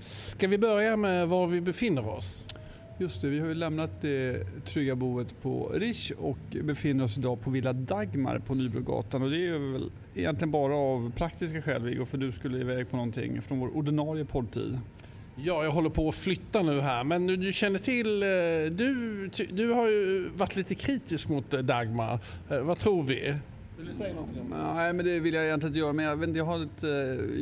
Ska vi börja med var vi befinner oss? Just det, vi har ju lämnat det trygga boet på Rish och befinner oss idag på Villa Dagmar på Nybrogatan och det är väl egentligen bara av praktiska skäl Viggo, för du skulle iväg på någonting från vår ordinarie poddtid. Ja, jag håller på att flytta nu här, men du känner till, eh, du, du har ju varit lite kritisk mot Dagmar. Eh, vad tror vi? Vill du säga någonting om det? Nej, men det vill jag egentligen inte göra. Men jag, vet jag, har ett, eh,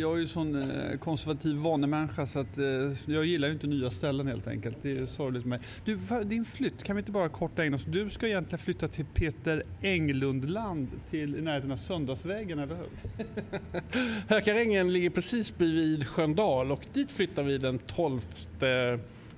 jag är ju sån eh, konservativ vanemänniska så att eh, jag gillar ju inte nya ställen helt enkelt. Det är sorgligt för mig. Du, din flytt, kan vi inte bara kort ägna oss? Du ska egentligen flytta till Peter Englundland till i närheten av Söndagsvägen, eller hur? Hökarängen ligger precis bredvid Sköndal och dit flyttar vi den 12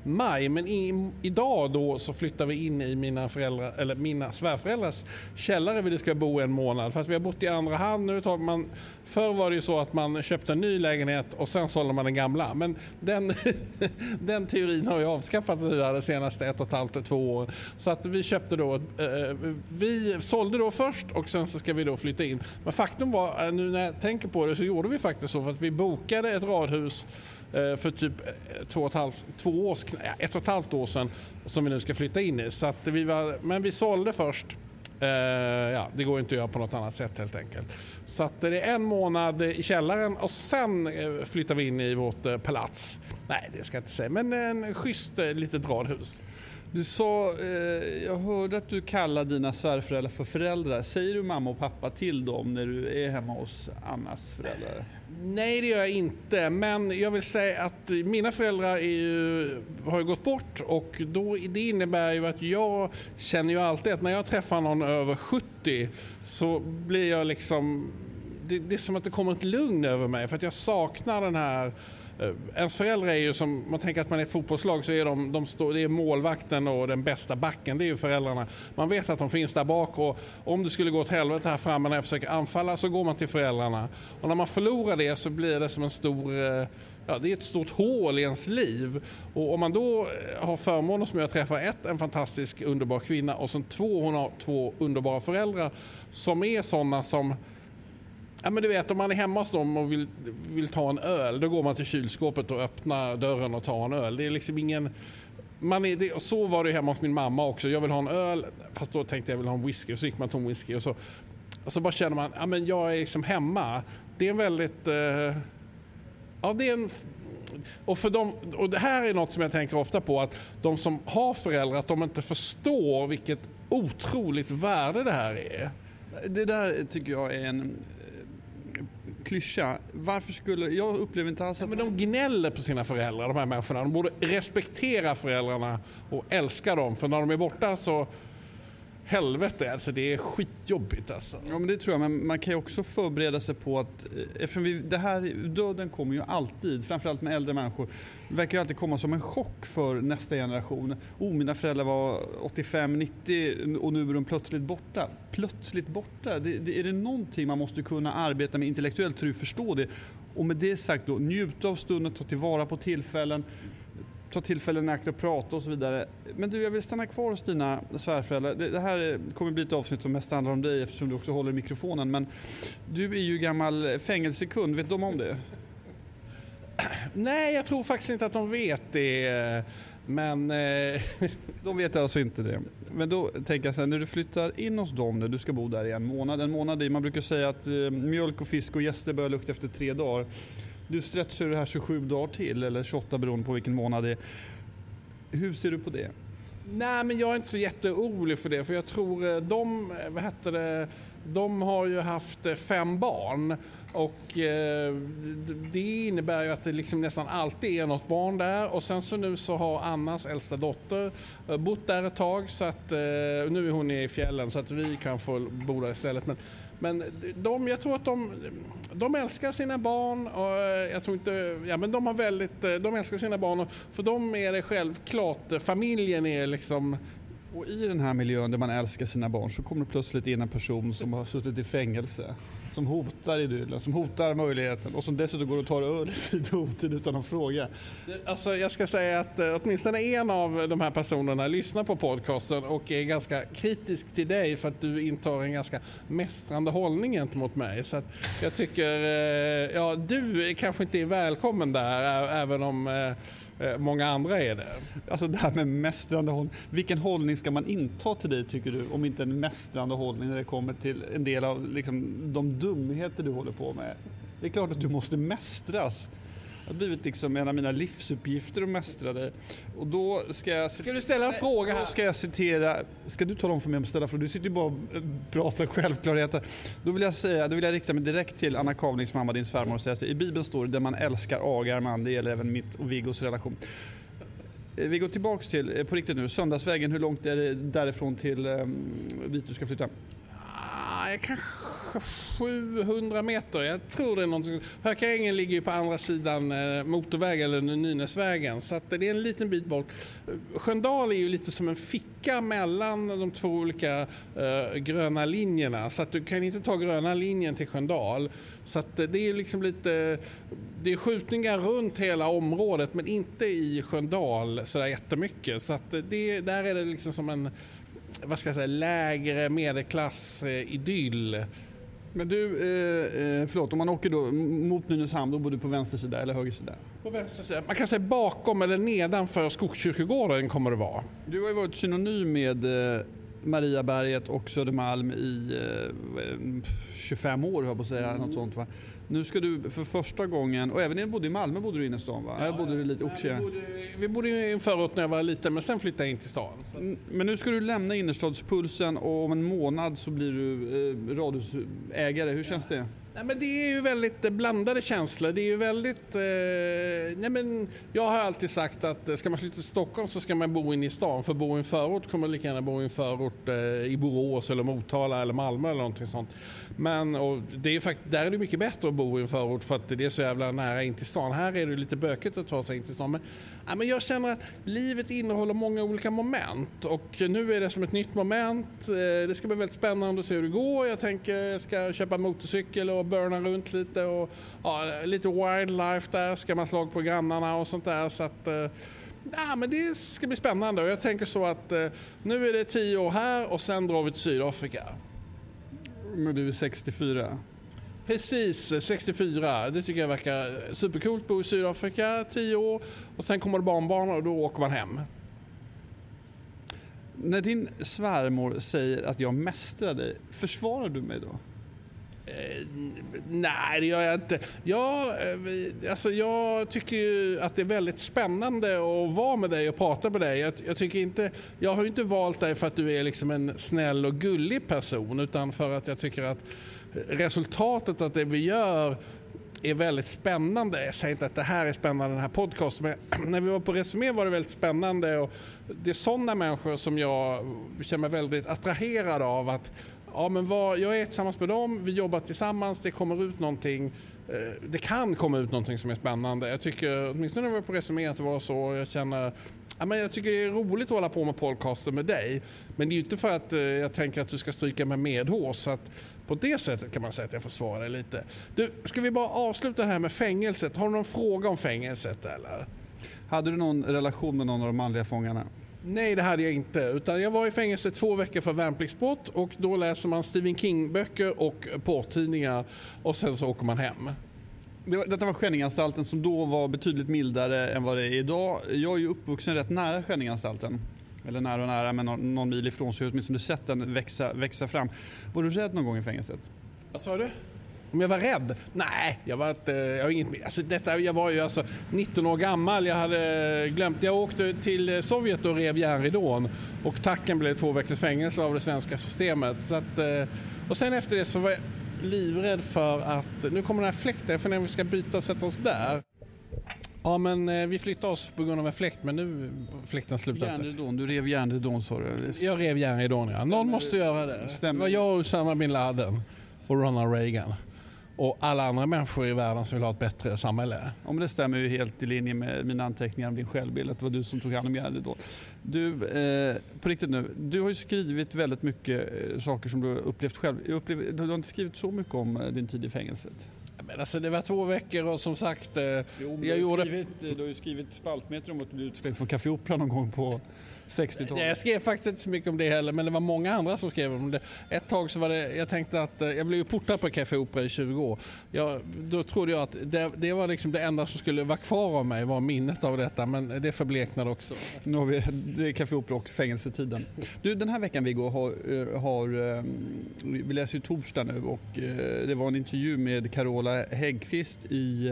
maj. Men i, idag då så flyttar vi in i mina, föräldrar, eller mina svärföräldrars källare där vi ska bo en månad. Fast vi har bott i andra hand nu. Tar man, förr var det ju så att man köpte en ny lägenhet och sen sålde man den gamla. Men den, den teorin har ju avskaffats nu de senaste ett och ett halvt, två år. Så att vi köpte då, eh, vi sålde då först och sen så ska vi då flytta in. Men faktum var, eh, nu när jag tänker på det så gjorde vi faktiskt så för att vi bokade ett radhus Eh, för typ eh, två och ett halvt, två års, ett och ett halvt år sedan som vi nu ska flytta in i. Så att vi var, men vi sålde först. Uh, ja, det går inte att göra på något annat sätt helt enkelt. Så att det är en månad i källaren och sen flyttar vi in i vårt palats. Nej, det ska jag inte säga, men en schysst litet radhus. Du sa, eh, jag hörde att du kallar dina svärföräldrar för föräldrar. Säger du mamma och pappa till dem när du är hemma hos Annas föräldrar? Nej, det gör jag inte. Men jag vill säga att mina föräldrar ju, har ju gått bort och då, det innebär ju att jag känner ju alltid att när jag träffar någon över 70 så blir jag liksom... Det, det är som att det kommer ett lugn över mig för att jag saknar den här Eh, Eh, ens föräldrar är ju som, man tänker att man är ett fotbollslag så är de, de stå, det är målvakten och den bästa backen, det är ju föräldrarna. Man vet att de finns där bak och om det skulle gå åt helvete här framme när jag försöker anfalla så går man till föräldrarna. Och när man förlorar det så blir det som en stor, eh, ja det är ett stort hål i ens liv. Och om man då eh, har förmånen som jag träffar ett, en fantastisk underbar kvinna och sen två, hon har två underbara föräldrar som är sådana som Ja, men du vet, om man är hemma hos dem och vill, vill ta en öl, då går man till kylskåpet och öppnar dörren och tar en öl. Det är liksom ingen... Man är, det, så var det hemma hos min mamma också. Jag vill ha en öl, fast då tänkte jag vill ha en whisky. Och så gick man tom whisky och så, och så bara känner man, ja men jag är liksom hemma. Det är en väldigt... Eh, ja, det är en... Och, för dem, och det här är något som jag tänker ofta på, att de som har föräldrar, att de inte förstår vilket otroligt värde det här är. Det där tycker jag är en klyscha. Varför skulle... Jag upplever inte alls att... Ja, men de gnäller på sina föräldrar, de här människorna. De borde respektera föräldrarna och älska dem. För när de är borta så helvete, alltså det är skitjobbigt alltså. Ja men det tror jag, men man kan ju också förbereda sig på att eh, eftersom vi, det här, döden kommer ju alltid, framförallt med äldre människor, det verkar ju alltid komma som en chock för nästa generation. Oh, mina föräldrar var 85-90 och nu är de plötsligt borta. Plötsligt borta, det, det, är det någonting man måste kunna arbeta med intellektuellt för att förstå det. Och med det sagt då, njuta av stunden, ta tillvara på tillfällen ta tillfällen i akt att prata och så vidare. Men du, jag vill stanna kvar hos dina svärföräldrar. Det, det här kommer bli ett avsnitt som mest handlar om dig eftersom du också håller mikrofonen. Men du är ju gammal fängelsekund, vet de om det? Nej, jag tror faktiskt inte att de vet det. Men... Eh, de vet alltså inte det. Men då tänker jag så här, när du flyttar in hos dem nu, du ska bo där i en månad. En månad i, man brukar säga att eh, mjölk och fisk och gäster börjar lukta efter tre dagar. Du stretchar det här 27 dagar till, eller 28 beroende på vilken månad det är. Hur ser du på det? Nej, men jag är inte så jätteorolig för det. För jag tror eh, de, eh, vad heter det, de har ju haft eh, fem barn. Och det innebär ju att det liksom nästan alltid är något barn där. Och sen så nu så har Annas äldsta dotter bott där ett tag. Så att nu är hon i fjällen så att vi kan få bo där istället. Men men de, jag tror att de, de älskar sina barn och eh, jag tror inte, ja men de har väldigt, eh, de älskar sina barn och för dem är det självklart, eh, familjen är liksom och i den här miljön där man älskar sina barn så kommer det plötsligt in en person som har suttit i fängelse som hotar idyllen, som hotar möjligheten och som dessutom går och tar öl i tid och otid utan att fråga. Alltså, jag ska säga att eh, åtminstone en av de här personerna lyssnar på podcasten och är ganska kritisk till dig för att du intar en ganska mästrande hållning gentemot mig. Så att jag tycker, eh, ja du kanske inte är välkommen där även om eh, Eh, många andra är det. Alltså det här med mästrande hållning. Vilken hållning ska man inta till dig tycker du? Om inte en mästrande hållning när det kommer till en del av liksom, de dumheter du håller på med. Det är klart att du måste mästras. Det har blivit liksom en av mina livsuppgifter att mästra dig. Och då ska jag... Ska du ställa en fråga Då här? ska jag citera, ska du tala om för mig om ställa frågor? Du sitter ju bara och eh, pratar självklarheter. Då vill jag säga, då vill jag rikta mig direkt till Anna Kavnings mamma, din svärmor och säga så i Bibeln står det där man älskar agar man, det gäller även mitt och Viggos relation. Eh, Vi går tillbaks till, eh, på riktigt nu, Söndagsvägen, hur långt är det därifrån till um, dit du ska flytta? Ah, kanske 700 meter. Jag tror det är någonting. Hökarängen ligger ju på andra sidan eh, motorvägen eller Nynäsvägen så att det är en liten bit bort. Sköndal är ju lite som en ficka mellan de två olika eh, gröna linjerna så att du kan inte ta gröna linjen till Sköndal. Så att det är liksom lite, det är skjutningar runt hela området men inte i Sköndal sådär jättemycket. Så att det, där är det liksom som en vad ska jag säga, lägre medelklass-idyll. Eh, men du, eh, eh, förlåt, om man åker då mot Nynäshamn, då bor du på vänster sida eller höger sida? På vänster sida. Man kan säga bakom eller nedanför Skogskyrkogården kommer det vara. Du har ju varit synonym med eh, Mariaberget och Södermalm i eh, 25 år, höll jag på att säga. Något sånt, va? Nu ska du för första gången, och även bodde i Malmö bodde du inne i stan va? Här bodde du lite Nej, vi, bodde, vi bodde i en förort när jag var liten men sen flyttade jag in till stan. Så. Men nu ska du lämna innerstadspulsen och om en månad så blir du eh, radhusägare. Hur känns det? Nej, men det är ju väldigt eh, blandade känslor. Det är ju väldigt... Eh, nej, men jag har alltid sagt att eh, ska man flytta till Stockholm så ska man bo inne i stan. För bo i en förort kommer man lika gärna bo i en förort eh, i Borås eller Motala eller Malmö eller någonting sånt. Men och det är ju fakt- där är det mycket bättre att bo i en förort för att det är så jävla nära in till stan. Här är det lite bökigt att ta sig in till stan. Men, ja, men jag känner att livet innehåller många olika moment och nu är det som ett nytt moment. Eh, det ska bli väldigt spännande att se hur det går. Jag tänker jag ska köpa motorcykel och burna runt lite och ja, lite wildlife där, ska man slag på grannarna och sånt där. Så att, eh, ja, men det ska bli spännande och jag tänker så att eh, nu är det tio år här och sen drar vi till Sydafrika. När du är 64. Precis, 64. Det tycker jag verkar supercoolt. Bo i Sydafrika 10 år och sen kommer det barnbarn och då åker man hem. När din svärmor säger att jag mästrar dig, försvarar du mig då? Eh, nej, det gör jag inte. Jag, eh, alltså jag tycker ju att det är väldigt spännande att vara med dig och prata med dig. Jag, jag, tycker inte, jag har ju inte valt dig för att du är liksom en snäll och gullig person utan för att jag tycker att resultatet av det vi gör är väldigt spännande. Jag säger inte att det här är spännande, den här podcasten, men när vi var på Resumé var det väldigt spännande. Och det är sådana människor som jag känner mig väldigt attraherad av. att ja, men vad, Jag är tillsammans med dem, vi jobbar tillsammans, det kommer ut någonting. Eh, det kan komma ut någonting som är spännande. Jag tycker, åtminstone när vi var på Resumé, att det var så. Jag känner Ja, men jag tycker det är roligt att hålla på med podcaster med dig. Men det är ju inte för att eh, jag tänker att du ska stryka mig medhårs. Så att på det sättet kan man säga att jag försvarar dig lite. Du, ska vi bara avsluta det här med fängelset? Har du någon fråga om fängelset eller? Hade du någon relation med någon av de manliga fångarna? Nej, det hade jag inte. Utan jag var i fängelse två veckor för värnpliktsbrott och då läser man Stephen King-böcker och porrtidningar och sen så åker man hem. Det var, detta var Skänningeanstalten som då var betydligt mildare än vad det är idag. Jag är ju uppvuxen rätt nära Skänningeanstalten, Eller nära och nära, men någon, någon mil ifrån. Så jag har åtminstone sett den växa, växa fram. Var du rädd någon gång i fängelset? Vad sa du? Om jag var rädd? Nej, jag var, inte, jag var inget alltså detta, Jag var ju alltså 19 år gammal. Jag hade glömt. Jag åkte till Sovjet och rev järnridån. Och tacken blev två veckors fängelse av det svenska systemet. Så att, eh, och sen efter det så var jag livrädd för att nu kommer den här fläkten. För när vi ska byta och sätta oss där. Ja, men eh, vi flyttade oss på grund av en fläkt, men nu fläkten slutat. Järnridån, du rev järnridån sa du. Jag rev järnridån, ja. Någon måste göra det. Stämmer. Det var jag och Usama bin Laden och Ronald Reagan. Och alla andra människor i världen som vill ha ett bättre samhälle. Ja, men det stämmer ju helt i linje med mina anteckningar om din självbild, att det var du som tog hand om Gärdet då. Du, eh, på riktigt nu, du har ju skrivit väldigt mycket eh, saker som du har upplevt själv. Upplev, du har inte skrivit så mycket om eh, din tid i fängelset. Men alltså det var två veckor och som sagt... Eh, jo, jag gjorde... Skrivit, du har ju skrivit spaltmeter om att du blev utslängd från Café Opera någon gång på 60-talet. Jag skrev faktiskt inte så mycket om det heller, men det var många andra som skrev om det. Ett tag så var det, jag tänkte att, eh, jag blev ju portad på Café Opera i 20 år. Jag, då trodde jag att det, det, var liksom det enda som skulle vara kvar av mig, var minnet av detta, men det förbleknade också. Nu har vi, det är Café Opera och fängelsetiden. Du, den här veckan Viggo, har, eh, har, eh, vi läser ju torsdag nu och det var en intervju med Carola Häggkvist i,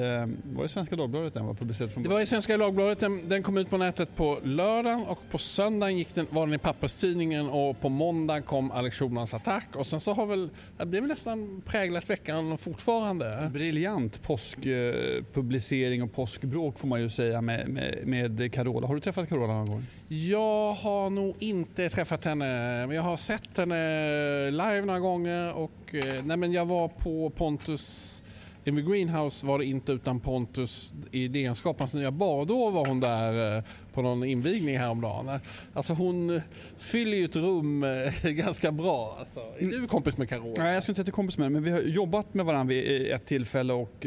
var det Svenska Dagbladet den var publicerad från Det var i Svenska Dagbladet, den, den kom ut på nätet på lördagen och på söndag söndagen gick den, var den i papperstidningen och på måndag kom Alex Schulmans attack och sen så har väl, det är väl nästan präglat veckan fortfarande. Briljant påskpublicering och påskbråk får man ju säga med, med, med Carola. Har du träffat Carola någon gång? Jag har nog inte träffat henne, men jag har sett henne live några gånger och eh, nej men jag var på Pontus in the Greenhouse var det inte utan Pontus i DN-skaparens nya bar. Då var hon där eh, på någon invigning häromdagen. Alltså hon eh, fyller ju ett rum eh, ganska bra. Alltså. Är du kompis med Carola? Nej, jag skulle inte säga att jag är kompis med henne, men vi har jobbat med varandra vid ett tillfälle och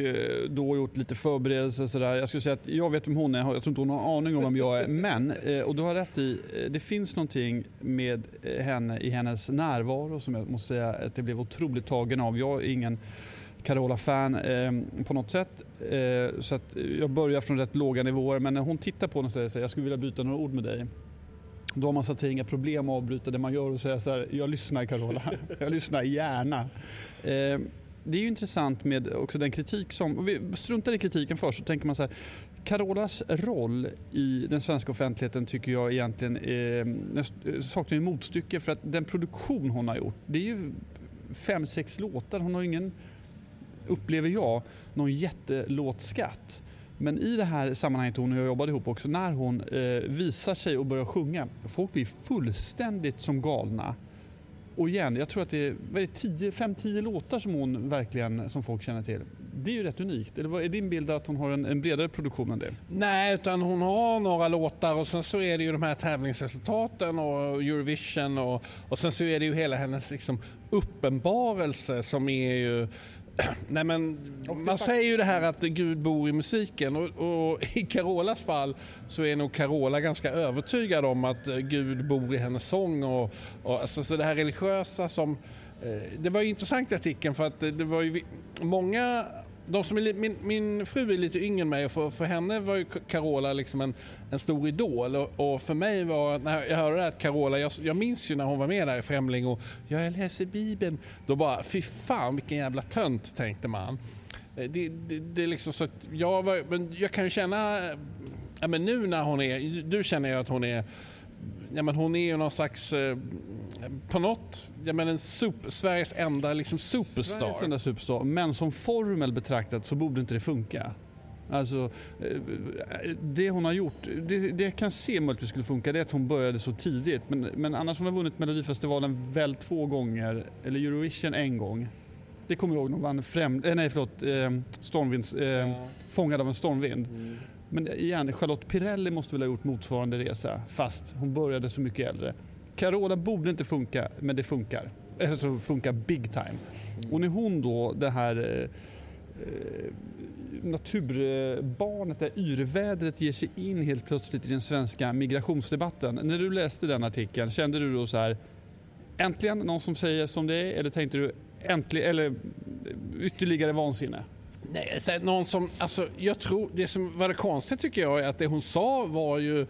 då gjort lite förberedelser och sådär. Jag skulle säga att jag vet vem hon är, jag tror inte hon har aning om vem jag är. Men, och du har rätt i, det finns någonting med henne i hennes närvaro som jag måste säga att jag blev otroligt tagen av. Jag är ingen Carola-fan eh, på något sätt. Eh, så att jag börjar från rätt låga nivåer men när hon tittar på den och säger att jag skulle vilja byta några ord med dig. Då har man så att säga inga problem att avbryta det man gör och säga så här, jag lyssnar Carola, jag lyssnar gärna. Eh, det är ju intressant med också den kritik som, om vi struntar i kritiken först så tänker man så här, Carolas roll i den svenska offentligheten tycker jag egentligen är, saknar ju motstycke för att den produktion hon har gjort, det är ju fem, sex låtar. Hon har ingen upplever jag, någon jättelåtskatt. Men i det här sammanhanget hon och jag jobbade ihop också, när hon eh, visar sig och börjar sjunga, folk blir fullständigt som galna. Och igen, jag tror att det är 5-10 låtar som hon verkligen, som folk känner till. Det är ju rätt unikt. Eller vad är din bild att hon har en, en, bredare produktion än det? Nej, utan hon har några låtar och sen så är det ju de här tävlingsresultaten och Eurovision och, och sen så är det ju hela hennes liksom uppenbarelse som är ju Nej, men man säger ju det här att Gud bor i musiken och, och, i Carolas fall så är nog Carola ganska övertygad om att Gud bor i hennes sång. Och, och alltså, så det här religiösa som... Eh, det var ju intressant i artikeln för att det var ju många de som är, min, min fru är lite yngre än mig och för, för henne var ju Carola liksom en, en stor idol. Och, och, för mig var, när jag hörde att Carola, jag, jag minns ju när hon var med där i Främling och jag läser Bibeln. Då bara, fy fan vilken jävla tönt tänkte man. Eh, det, det, det är liksom så att jag, var, men jag kan ju känna, eh, ja, men nu när hon är, du känner ju att hon är ja, men hon är ju någon slags, eh, på något, ja, men en super, Sveriges enda liksom superstar. Sveriges enda superstar, men som formel betraktat så borde inte det funka. Alltså, eh, det hon har gjort, det, det jag kan se möjligtvis skulle funka, det är att hon började så tidigt. Men, men annars hon har vunnit Melodifestivalen väl två gånger, eller Eurovision en gång. Det kommer jag ihåg, hon vann främ, eh, nej, förlåt, eh, stormvind, eh, ja. Fångad av en stormvind. Mm. Men igen, Charlotte Pirelli måste väl ha gjort motsvarande resa fast hon började så mycket äldre. Carola borde inte funka, men det funkar. Alltså funkar big time. Mm. Och när hon då, det här eh, eh, naturbarnet, det yrvädret ger sig in helt plötsligt i den svenska migrationsdebatten. När du läste den artikeln, kände du då så här, äntligen någon som säger som det är eller tänkte du äntligen, eller ytterligare vansinne? Nej, någon som, alltså, jag tror, det som var det konstigt tycker jag är att det hon sa var ju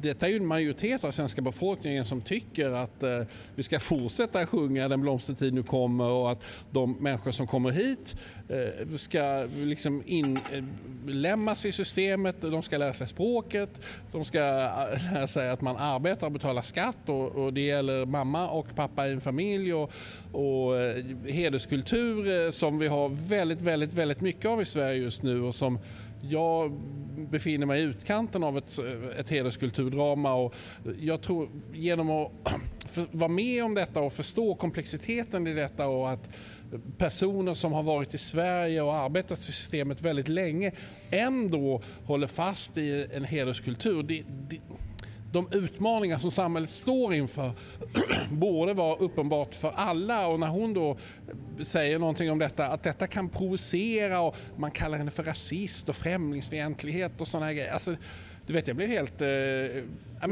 detta är ju en majoritet av svenska befolkningen som tycker att eh, vi ska fortsätta sjunga Den blomstertid nu kommer och att de människor som kommer hit eh, ska liksom inlämnas eh, i systemet, de ska lära sig språket, de ska eh, lära sig att man arbetar och betalar skatt och, och det gäller mamma och pappa i en familj och, och eh, hederskultur eh, som vi har väldigt, väldigt, väldigt mycket av i Sverige just nu och som jag befinner mig i utkanten av ett, ett hederskulturdrama och jag tror genom att vara med om detta och förstå komplexiteten i detta och att personer som har varit i Sverige och arbetat i systemet väldigt länge ändå håller fast i en hederskultur. Det, det, de utmaningar som samhället står inför borde vara uppenbart för alla och när hon då säger någonting om detta, att detta kan provocera och man kallar henne för rasist och främlingsfientlighet och sådana grejer. Alltså, du vet, jag blir helt... Eh,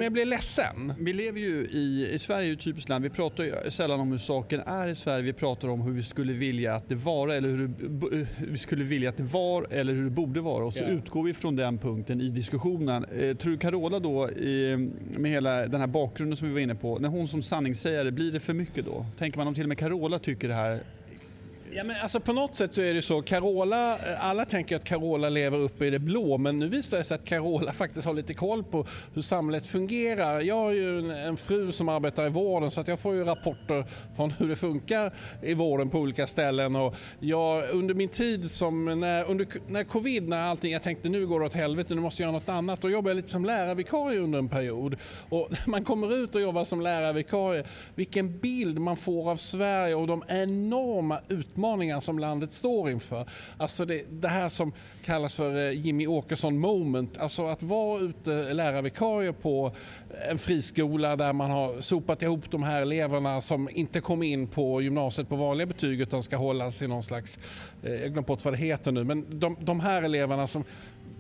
jag blir ledsen. Vi lever ju i, i Sverige är ett typiskt land. Vi pratar ju sällan om hur saken är i Sverige. Vi pratar om hur vi skulle vilja att det var eller hur det, vi skulle vilja att det var eller hur det borde vara. Och så yeah. utgår vi från den punkten i diskussionen. Eh, tror du Carola då, i, med hela den här bakgrunden som vi var inne på, när hon som sanningssägare, blir det för mycket då? Tänker man om till och med Carola tycker det här Ja, men alltså på något sätt så är det så, Carola, eh, alla tänker att Carola lever uppe i det blå men nu visar det sig att Carola faktiskt har lite koll på hur samhället fungerar. Jag har ju en, en fru som arbetar i vården så att jag får ju rapporter från hur det funkar i vården på olika ställen. Och jag, under min tid som, när, under, när covid, när allting, jag tänkte nu går det åt helvete, nu måste jag göra något annat, då jobbade jag lite som lärarvikarie under en period. Och man kommer ut och jobbar som lärarvikarie, vilken bild man får av Sverige och de enorma utmaningarna utmaningar som landet står inför. Alltså det, det här som kallas för eh, Jimmy Åkesson moment, alltså att vara ute lärarvikarie på en friskola där man har sopat ihop de här eleverna som inte kom in på gymnasiet på vanliga betyg utan ska hållas i någon slags, eh, jag glömde bort vad det heter nu, men de, de här eleverna som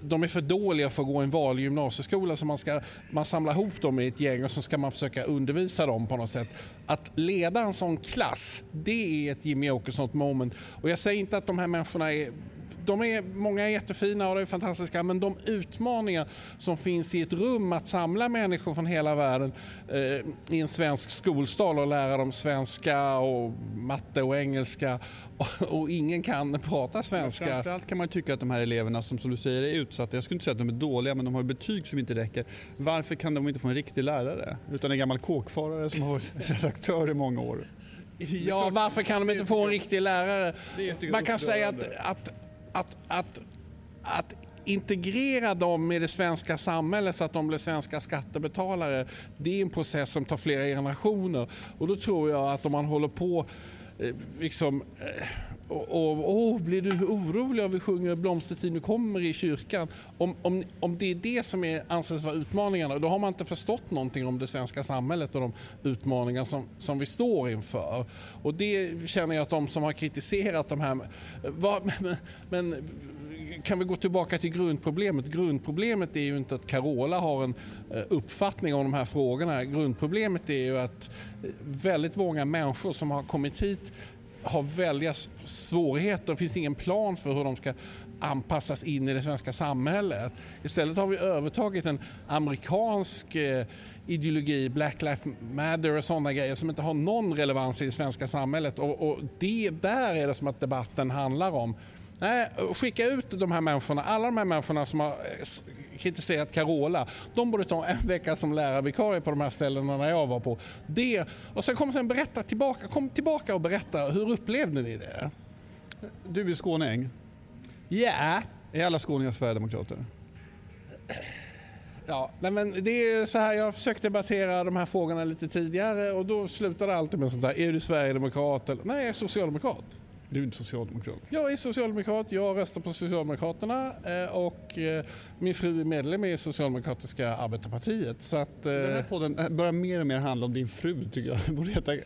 de är för dåliga för att gå i en vanlig gymnasieskola så man, ska, man samlar ihop dem i ett gäng och så ska man försöka undervisa dem på något sätt. Att leda en sån klass, det är ett Jimmy Åkesson moment. Och jag säger inte att de här människorna är de är, många är jättefina och det är fantastiska men de utmaningar som finns i ett rum att samla människor från hela världen eh, i en svensk skolstad och lära dem svenska och matte och engelska och, och ingen kan prata svenska. framförallt kan man tycka att de här eleverna som, som du säger är utsatta, jag skulle inte säga att de är dåliga men de har betyg som inte räcker. Varför kan de inte få en riktig lärare utan en gammal kåkfarare som har varit redaktör i många år? Ja, varför kan de inte få en riktig lärare? Man kan säga att, att att, att, att integrera dem med det svenska samhället så att de blir svenska skattebetalare, det är en process som tar flera generationer. Och då tror jag att om man håller på eh, liksom eh, och, och, och, blir du orolig om vi sjunger Blomstertid nu kommer i kyrkan? Om, om, om det är det som är, anses vara utmaningarna, då har man inte förstått någonting om det svenska samhället och de utmaningar som, som vi står inför. Och det känner jag att de som har kritiserat de här... Var, men, men kan vi gå tillbaka till grundproblemet? Grundproblemet är ju inte att Carola har en eh, uppfattning om de här frågorna. Grundproblemet är ju att eh, väldigt många människor som har kommit hit har väldiga svårigheter. Det finns ingen plan för hur de ska anpassas in i det svenska samhället. Istället har vi övertagit en amerikansk eh, ideologi, Black Lives Matter och sådana grejer som inte har någon relevans i det svenska samhället. Och, och det där är det som att debatten handlar om. Nej, skicka ut de här människorna, alla de här människorna som har eh, kritiserat Carola. De borde ta en vecka som lärarvikarie på de här ställena när jag var på. Det, och sen kom sen berätta tillbaka, kom tillbaka och berätta, hur upplevde ni det? Du är skåning? Ja. Yeah. Är alla skåningar sverigedemokrater? Ja, nej men det är så här, jag har försökt debattera de här frågorna lite tidigare och då slutar det alltid med sånt här, är du sverigedemokrat? Eller, nej, jag är socialdemokrat. Du är socialdemokrat? Jag är socialdemokrat. Jag röstar på Socialdemokraterna eh, och eh, min fru är medlem i Socialdemokratiska arbetarpartiet. Så att, eh, Den här podden börjar mer och mer handla om din fru tycker jag.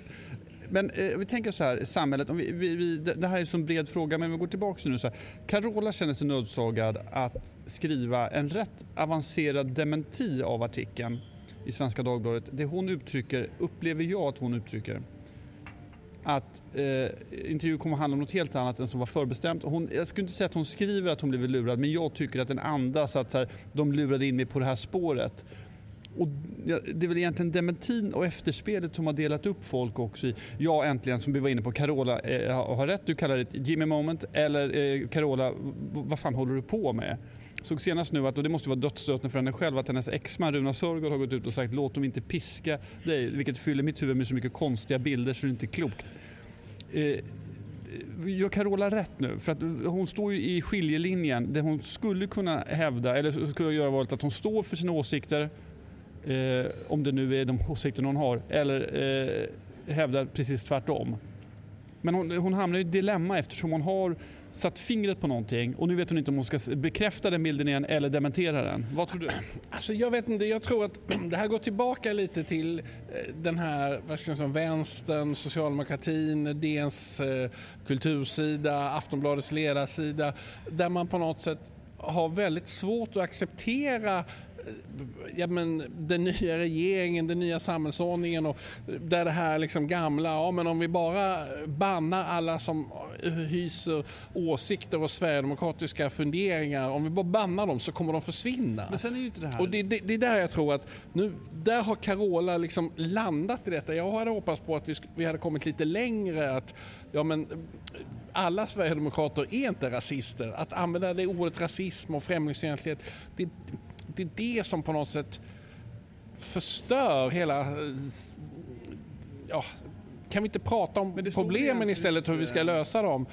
Men eh, vi tänker så här, samhället, om vi, vi, vi, det här är en så bred fråga men vi går tillbaka nu. Så här. Carola känner sig nödsagad att skriva en rätt avancerad dementi av artikeln i Svenska Dagbladet. Det hon uttrycker, upplever jag att hon uttrycker, att eh, intervjun kommer att handla om något helt annat än som var förbestämt. Hon, jag skulle inte säga att hon skriver att hon blivit lurad men jag tycker att den andas att här, de lurade in mig på det här spåret. Och det är väl egentligen dementin och efterspelet som har delat upp folk också i, ja äntligen som vi var inne på, Carola eh, har rätt, du kallar det ett Jimmy moment eller eh, Carola, vad fan håller du på med? Såg senast nu att, och det måste vara dödsstöten för henne själv, att hennes exman Runa Sörgård har gått ut och sagt låt dem inte piska dig, vilket fyller mitt huvud med så mycket konstiga bilder så det är inte klokt. Eh, gör Carola rätt nu? För att hon står ju i skiljelinjen. där hon skulle kunna hävda, eller skulle göra valet att hon står för sina åsikter eh, om det nu är de åsikter hon har, eller eh, hävdar precis tvärtom. Men hon, hon hamnar i ett dilemma eftersom hon har satt fingret på någonting och nu vet hon inte om hon ska bekräfta den bilden igen eller dementera den. Vad tror du? Alltså jag vet inte, jag tror att det här går tillbaka lite till eh, den här vad ska jag säga, vänstern, socialdemokratin, DNs eh, kultursida, Aftonbladets ledarsida där man på något sätt har väldigt svårt att acceptera ja, men den nya regeringen, den nya samhällsordningen och där det här liksom gamla, ja men om vi bara bannar alla som hyser åsikter och sverigedemokratiska funderingar, om vi bara bannar dem så kommer de försvinna. Men sen är ju inte det här... Och det, det, det är där jag tror att nu, där har Carola liksom landat i detta. Jag hade hoppats på att vi, vi hade kommit lite längre, att ja men alla sverigedemokrater är inte rasister. Att använda det ordet rasism och främlingsfientlighet, det, det är det som på något sätt förstör hela... Ja, kan vi inte prata om problemen istället, hur vi ska lösa dem?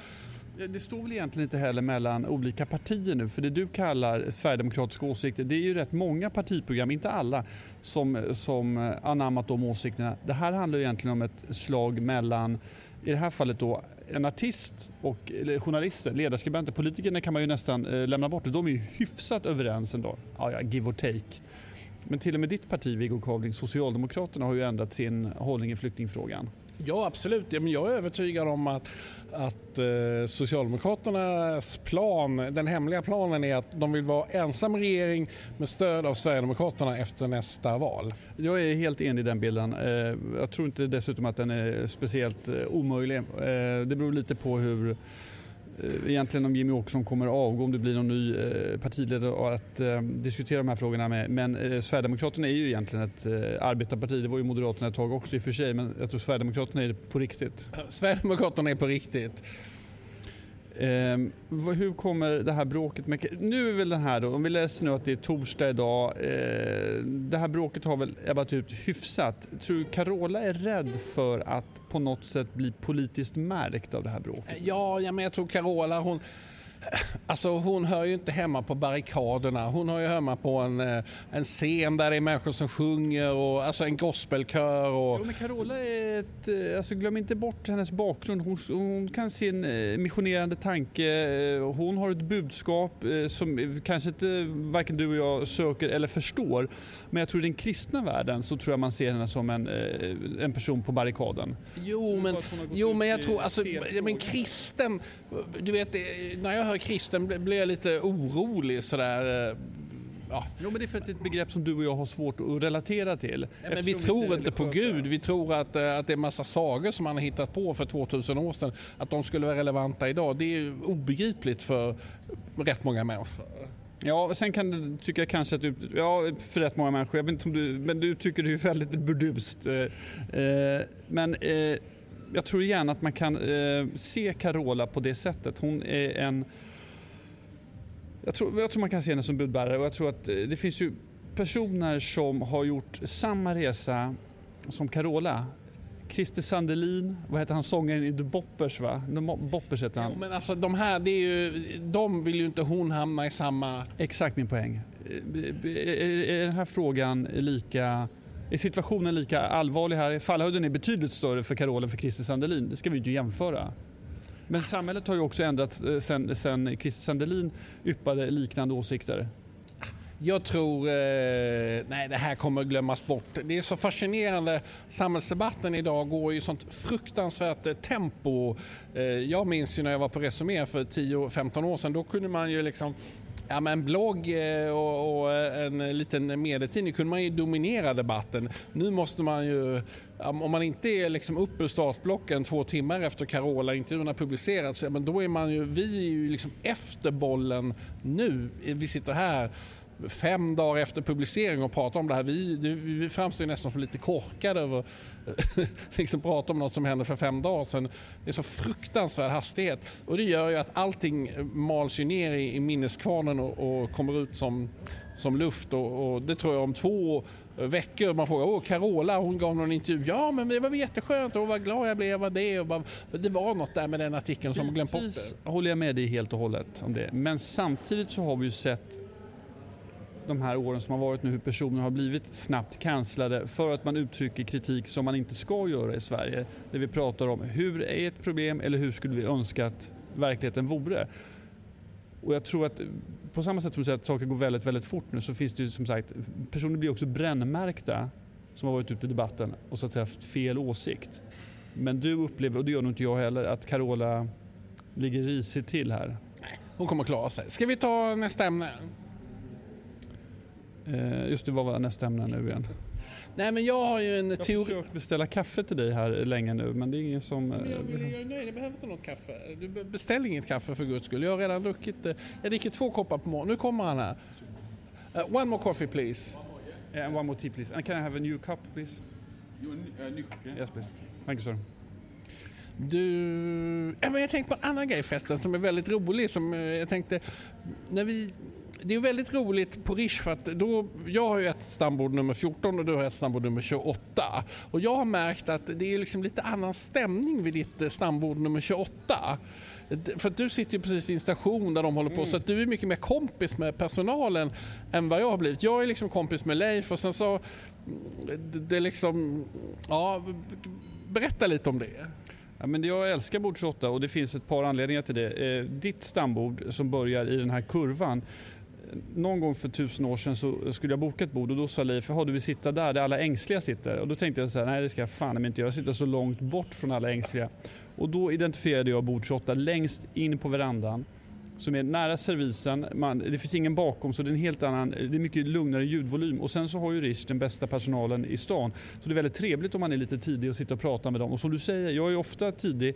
Det står väl egentligen inte heller mellan olika partier nu, för det du kallar sverigedemokratiska åsikter, det är ju rätt många partiprogram, inte alla, som, som anammat de åsikterna. Det här handlar egentligen om ett slag mellan, i det här fallet då, en artist och journalister, ledarskribenter, politikerna kan man ju nästan eh, lämna bort. De är ju hyfsat överens ändå. Ja, ja, give or take. Men till och med ditt parti, Viggo Kavling, Socialdemokraterna, har ju ändrat sin hållning i flyktingfrågan. Ja, absolut. jag är övertygad om att, att eh, Socialdemokraternas plan, den hemliga planen är att de vill vara ensam regering med stöd av Sverigedemokraterna efter nästa val. Jag är helt enig i den bilden. Eh, jag tror inte dessutom att den är speciellt eh, omöjlig. Eh, det beror lite på hur Eh, egentligen om Jimmy Åkesson kommer att avgå, om det blir någon ny eh, partiledare och att eh, diskutera de här frågorna med. Men eh, Sverigedemokraterna är ju egentligen ett eh, arbetarparti. Det var ju Moderaterna ett tag också i och för sig, men jag tror Sverigedemokraterna är det på riktigt. Sverigedemokraterna är på riktigt. Eh, hur kommer det här bråket med... Nu är väl den här då, om vi läser nu att det är torsdag idag. Eh, det här bråket har väl ebbat ut hyfsat. Tror du Carola är rädd för att på något sätt bli politiskt märkt av det här bråket? Ja, ja men jag tror Carola hon Alltså hon hör ju inte hemma på barrikaderna. Hon hör ju hemma på en, eh, en scen där det är människor som sjunger och alltså en gospelkör. Och... Jo, men Carola är ett, eh, alltså glöm inte bort hennes bakgrund. Hon, hon kan se en eh, missionerande tanke. Hon har ett budskap som kanske inte varken du och jag söker eller förstår. Men jag tror i den kristna världen så tror jag man ser henne som en, en person på barrikaden. Jo men, jo, men jag tror, alltså, men kristen, du vet när jag hör kristen blir jag lite orolig sådär. Eh, ja. Jo, men det är för att det är ett begrepp som du och jag har svårt att relatera till. Ja, men vi tror inte på Gud. Vi tror att, eh, att det är massa sagor som man har hittat på för 2000 år sedan. Att de skulle vara relevanta idag. Det är obegripligt för rätt många människor. Ja, sen kan du tycka kanske att du, ja för rätt många människor, jag vet inte om du, men du tycker det är väldigt burdust. Eh, men jag tror gärna att man kan eh, se Carola på det sättet. Hon är en... Jag tror, jag tror man kan se henne som budbärare och jag tror att eh, det finns ju personer som har gjort samma resa som Carola. Christer Sandelin, vad heter han sångaren i The Boppers va? The Boppers heter han. Ja, men alltså de här, det är ju, de vill ju inte hon hamna i samma... Exakt min poäng. Eh, är den här frågan lika är situationen lika allvarlig här? Fallhöjden är betydligt större för Carola än för Christer Sandelin. Det ska vi inte jämföra. Men samhället har ju också ändrats eh, sen, sen Christer Sandelin yppade liknande åsikter. Jag tror, eh, nej det här kommer att glömmas bort. Det är så fascinerande, samhällsdebatten idag går i sånt fruktansvärt eh, tempo. Eh, jag minns ju när jag var på Resumé för 10-15 år sedan, då kunde man ju liksom Ja, men en blogg eh, och, och, eh, en liten medietidning kunde man ju dominera debatten. Nu måste man ju, om man inte är liksom uppe ur startblocken två timmar efter Carola-intervjun har publicerats, men då är man ju, vi är ju liksom efter bollen nu. Vi sitter här fem dagar efter publicering och pratar om det här. Vi, vi framstår nästan som lite korkade över att liksom prata om något som hände för fem dagar sedan. Det är så fruktansvärd hastighet och det gör ju att allting mals ju ner i, i minneskvarnen och, och, kommer ut som, som luft och, och, det tror jag om två veckor man frågar åh Carola hon gav någon intervju. Ja men det var jätteskönt och vad glad jag blev av det. Och bara, det var något där med den artikeln som glömt bort det. håller jag med dig helt och hållet om det. Men samtidigt så har vi ju sett de här åren som har varit nu hur personer har blivit snabbt cancellade för att man uttrycker kritik som man inte ska göra i Sverige. Där vi pratar om hur är ett problem eller hur skulle vi önska att verkligheten vore. Och jag tror att på samma sätt som du säger att saker går väldigt, väldigt fort nu så finns det ju som sagt, personer blir också brännmärkta som har varit ute i debatten och så att säga haft fel åsikt. Men du upplever, och det gör nog inte jag heller, att Carola ligger risigt till här. Nej, hon kommer att klara sig. Ska vi ta nästa ämne? Eh, just det, vad var nästa ämne nu igen? Nej men jag har ju en Jag teori... försökt beställa kaffe till dig här länge nu men det är ingen som... Men jag, eh, vill- jag är nöjd, jag behöver inte något kaffe. Du be- beställ inget kaffe för guds skull. Jag har redan druckit, eh, jag dricker två koppar på morgonen. Nu kommer han här. Uh, one more coffee please. eh, And one more tea please. And can I have a new cup please? You a new cup, yeah? Yes please. Thank you sir. Du... Ja, men jag tänkte på en annan grej förresten som är väldigt rolig. Som jag tänkte, när vi... Det är väldigt roligt på Rish för att då, jag har ju ett stambord nummer 14 och du har ett stambord nummer 28. Och jag har märkt att det är liksom lite annan stämning vid ditt eh, stambord nummer 28. D- För att du sitter ju precis vid en station där de håller på så att du är mycket mer kompis med personalen än vad jag har blivit. Jag är liksom kompis med Leif och sen så mm, det, är liksom, ja, berätta lite om det. Ja, men jag älskar bord 28 och det finns ett par anledningar till det. Eh, ditt stambord som börjar i den här kurvan. Någon gång för tusen år sedan så skulle jag boka ett bord och då sa Leif, "Jaha, du vill sitta där, där alla ängsliga sitter. Och då tänkte jag så här, nej det ska jag fan inte göra. Jag sitter så långt bort från alla ängsliga. Och då identifierade jag bord 28 längst in på verandan. Som är nära servisen, man, det finns ingen bakom så det är en helt annan, det är mycket lugnare ljudvolym. Och sen så har ju Rish den bästa personalen i stan. Så det är väldigt trevligt om man är lite tidig och sitter och pratar med dem. Och som du säger, jag är ofta tidig.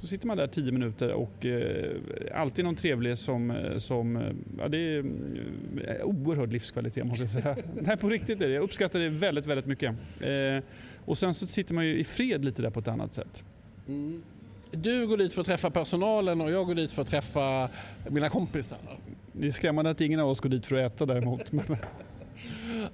Så sitter man där 10 minuter och eh, alltid någon trevlig som, eh, som eh, ja det är eh, oerhörd livskvalitet måste jag säga. Nej på riktigt är det, jag uppskattar det väldigt, väldigt mycket. Eh, och sen så sitter man ju i fred lite där på ett annat sätt. Du går dit för att träffa personalen och jag går dit för att träffa mina kompisar. Det är skrämmande att ingen av oss går dit för att äta däremot.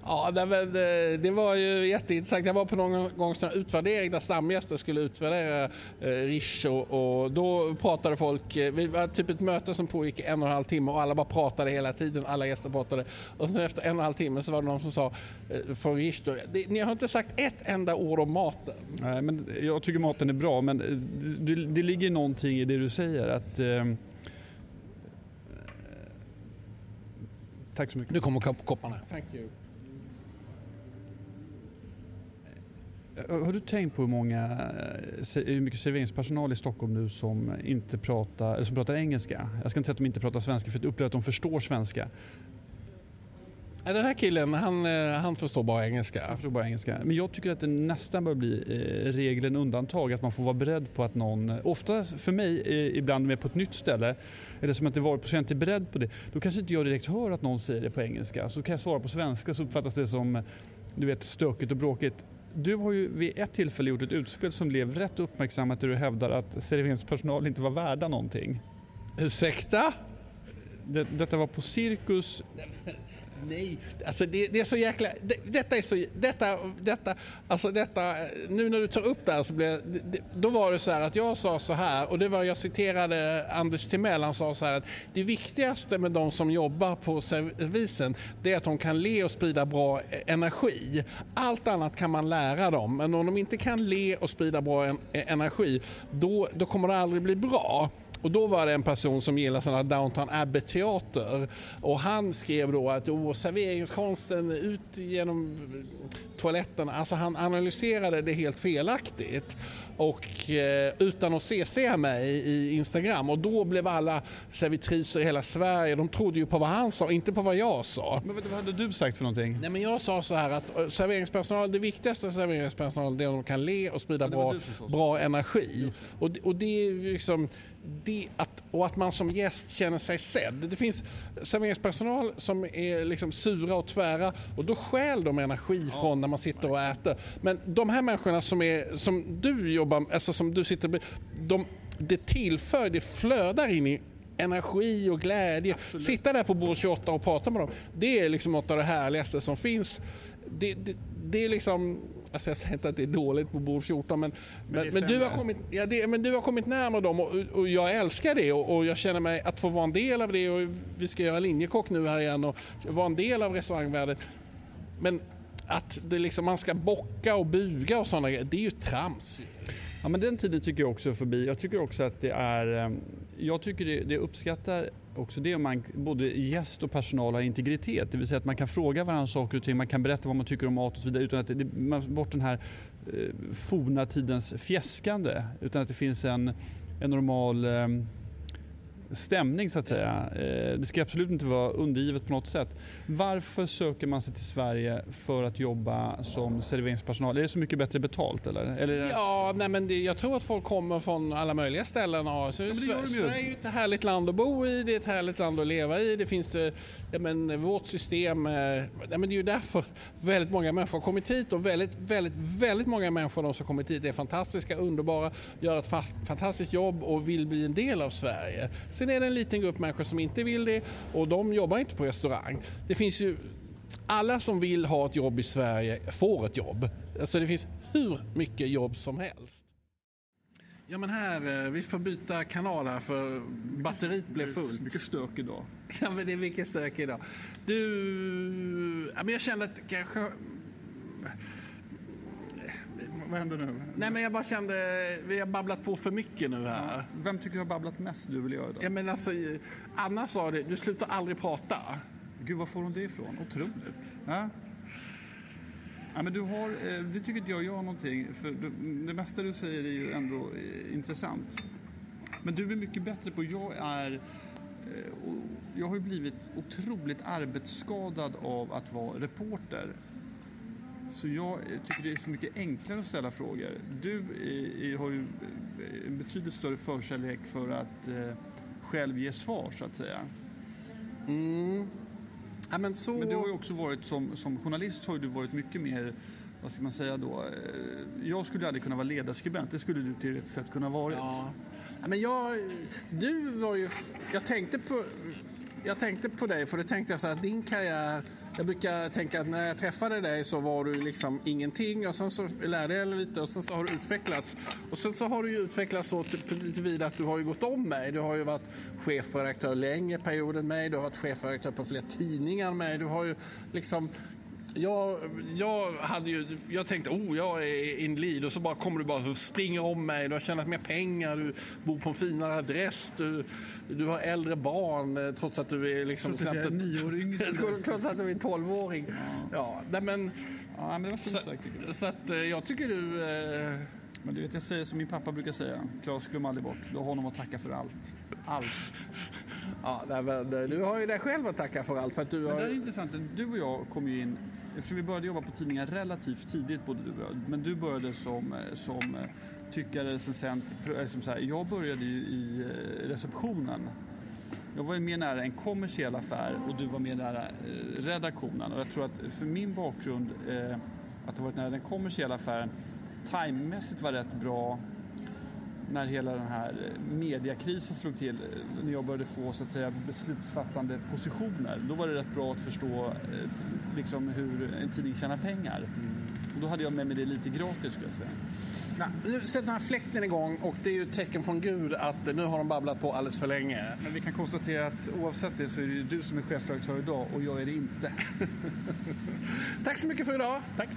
Ja, men, eh, det var ju jätteintressant. Jag var på någon gång sån utvärdering där stamgäster skulle utvärdera eh, Rish och, och då pratade folk, eh, vi var typ ett möte som pågick en och en halv timme och alla bara pratade hela tiden, alla gäster pratade. Och sen efter en och en halv timme så var det någon som sa eh, från Rish då, "Det- ni har inte sagt ett enda ord om maten. nej, men jag tycker maten är bra men det, det ligger någonting i det du säger att eh, Tack så mycket. Nu kommer kopp- kopparna. Thank you. Har du tänkt på hur, många, eh, hur mycket serveringspersonal i Stockholm nu som inte pratar, eller som pratar engelska? Jag ska inte säga att de inte pratar svenska för jag upplever att de förstår svenska. Den här killen, han, eh, han förstår bara engelska. Jag förstår bara engelska. Men jag tycker att det nästan bör bli eh, regeln undantag. Att man får vara beredd på att någon, ofta för mig ibland med på ett nytt ställe, eller som att det varit på inte är beredd på det. Då kanske inte jag direkt hör att någon säger det på engelska. Så kan jag svara på svenska så uppfattas det som du vet stökigt och bråkigt. Du har ju vid ett tillfälle gjort ett utspel som blev rätt uppmärksammat där du hävdar att serveringspersonal inte var värda någonting. Ursäkta? Det, detta var på Cirkus Nej, alltså det, det är så jäkla... Det, detta är så... Detta, detta, alltså detta... Nu när du tar upp det här så blir det, det, Då var det så här att jag sa så här och det var, jag citerade Anders Timell, han sa så här att det viktigaste med de som jobbar på servisen det är att de kan le och sprida bra energi. Allt annat kan man lära dem, men om de inte kan le och sprida bra en, energi då, då kommer det aldrig bli bra. Och då var det en person som gillade sådana Downton Abbey-teater och han skrev då att oh, serveringskonsten ut genom toaletten, alltså han analyserade det helt felaktigt och eh, utan att CC mig i Instagram och då blev alla servitriser i hela Sverige, de trodde ju på vad han sa, inte på vad jag sa. Men vad hade du sagt för någonting? Nej men jag sa så här att eh, serveringspersonal, det viktigaste för serveringspersonal det är att de kan le och sprida bra, bra energi. Och, det- och det är liksom det att, och att man som gäst känner sig sedd. Det finns serveringspersonal som är liksom sura och tvära och då stjäl de energi från när man sitter och äter. Men de här människorna som, är, som du jobbar alltså som du sitter de, det tillför, det flödar in i energi och glädje. Sitta där på bord 28 och prata med dem, det är liksom något av det härligaste som finns. Det, det, det är liksom, Alltså jag säger inte att det är dåligt på bord 14 men, men, men, du, har kommit, ja, det, men du har kommit närmare dem och, och jag älskar det och, och jag känner mig att få vara en del av det och vi ska göra linjekock nu här igen och vara en del av restaurangvärlden. Men att det liksom, man ska bocka och buga och sådana grejer, det är ju trams. Ja, men den tiden tycker jag också är förbi. Jag tycker också att det är... Jag tycker det, det uppskattar också det om man, både gäst och personal har integritet. Det vill säga att man kan fråga varandra saker och ting, man kan berätta vad man tycker om mat och så vidare utan att det, man bort den här eh, forna tidens fjäskande. Utan att det finns en, en normal eh, stämning så att säga. Eh, det ska absolut inte vara undergivet på något sätt. Varför söker man sig till Sverige för att jobba som serveringspersonal? Är det så mycket bättre betalt eller? eller det... Ja, nej men det, jag tror att folk kommer från alla möjliga ställen. Och, så, de ju. Sverige är ju ett härligt land att bo i, det är ett härligt land att leva i. Det finns, eh, ja, men, vårt system, eh, nej, men det är ju därför väldigt många människor har kommit hit och väldigt, väldigt, väldigt många människor de som kommit hit är fantastiska, underbara, gör ett fa- fantastiskt jobb och vill bli en del av Sverige. Sen är det en liten grupp människor som inte vill det och de jobbar inte på restaurang. Det finns ju alla som vill ha ett jobb i Sverige får ett jobb. Alltså det finns hur mycket jobb som helst. Ja men här, eh, vi får byta kanal här för batteriet blev fullt. Mycket stök idag. Ja men det är mycket stök idag. Du, ja, men jag kände att kanske... Vad händer nu? Nej men jag bara kände, vi har babblat på för mycket nu här. Vem tycker du har babblat mest, du eller jag idag? Ja men alltså, Anna sa det, du slutar aldrig prata. Gud, var får hon det ifrån? Otroligt. Ja? Ja, men du har, eh, det tycker inte jag gör någonting, för det, mesta du säger är ju ändå eh, intressant. Men du är mycket bättre på, jag är, eh, jag har ju blivit otroligt arbetsskadad av att vara reporter. Så jag tycker det är så mycket enklare att ställa frågor. Du eh, eh, har ju eh, en betydligt större förkärlek för att eh, själv ge svar, så att säga. Mm. Ja men så... Men du har ju också varit som, som journalist har du varit mycket mer, vad ska man säga då, jag skulle aldrig kunna vara ledarskribent, det skulle du till ett sätt kunna varit. Ja. Men jag, du var ju, jag tänkte på, jag tänkte på dig för det tänkte jag så här, din karriär, jag brukar tänka att när jag träffade dig så var du liksom ingenting och sen så lärde jag dig lite och sen så har du utvecklats. Och sen så har du ju utvecklats så till- att du har ju gått om mig. Du har ju varit chefredaktör längre perioder än mig, du har varit chefredaktör på fler tidningar än mig. Du har ju liksom jag, jag, hade ju, jag tänkte, oh, jag är in lead och så bara kommer du bara och springer om mig. Du har tjänat mer pengar, du bor på en finare adress, du, du har äldre barn eh, trots att du är liksom Trots att jag är nio år yngre. trots att du är 12-åring. Ja, nej, men, Ja, men det var så, fint sagt tycker jag. så att eh, jag tycker du... Eh, Men du vet, jag säger som min pappa brukar säga, Claes glöm aldrig bort, du har honom att tacka för allt. Allt. ja, men, eh, du har ju dig själv att tacka för allt för att du Men det är intressant, du och jag kom ju in, eftersom vi började jobba på tidningar relativt tidigt både du och jag, men du började som, eh, som eh, tyckare, recensent, eh, som så här, jag började ju i receptionen. Jag var ju mer nära en kommersiell affär och du var mer nära redaktionen och jag tror att för min bakgrund att ha varit nära den kommersiella affären timemässigt var rätt bra när hela den här eh, mediakrisen slog till, eh, när jag började få så att säga beslutsfattande positioner, då var det rätt bra att förstå eh, liksom hur en tidning tjänar pengar. Och då hade jag med mig det lite gratis skulle jag säga. Nej, nu sätter den här fläkten igång och det är ju ett tecken från Gud att nu har de babblat på alldeles för länge. Men vi kan konstatera att oavsett det så är det du som är chefredaktör idag och jag är det inte. Tack så mycket för idag. Tack!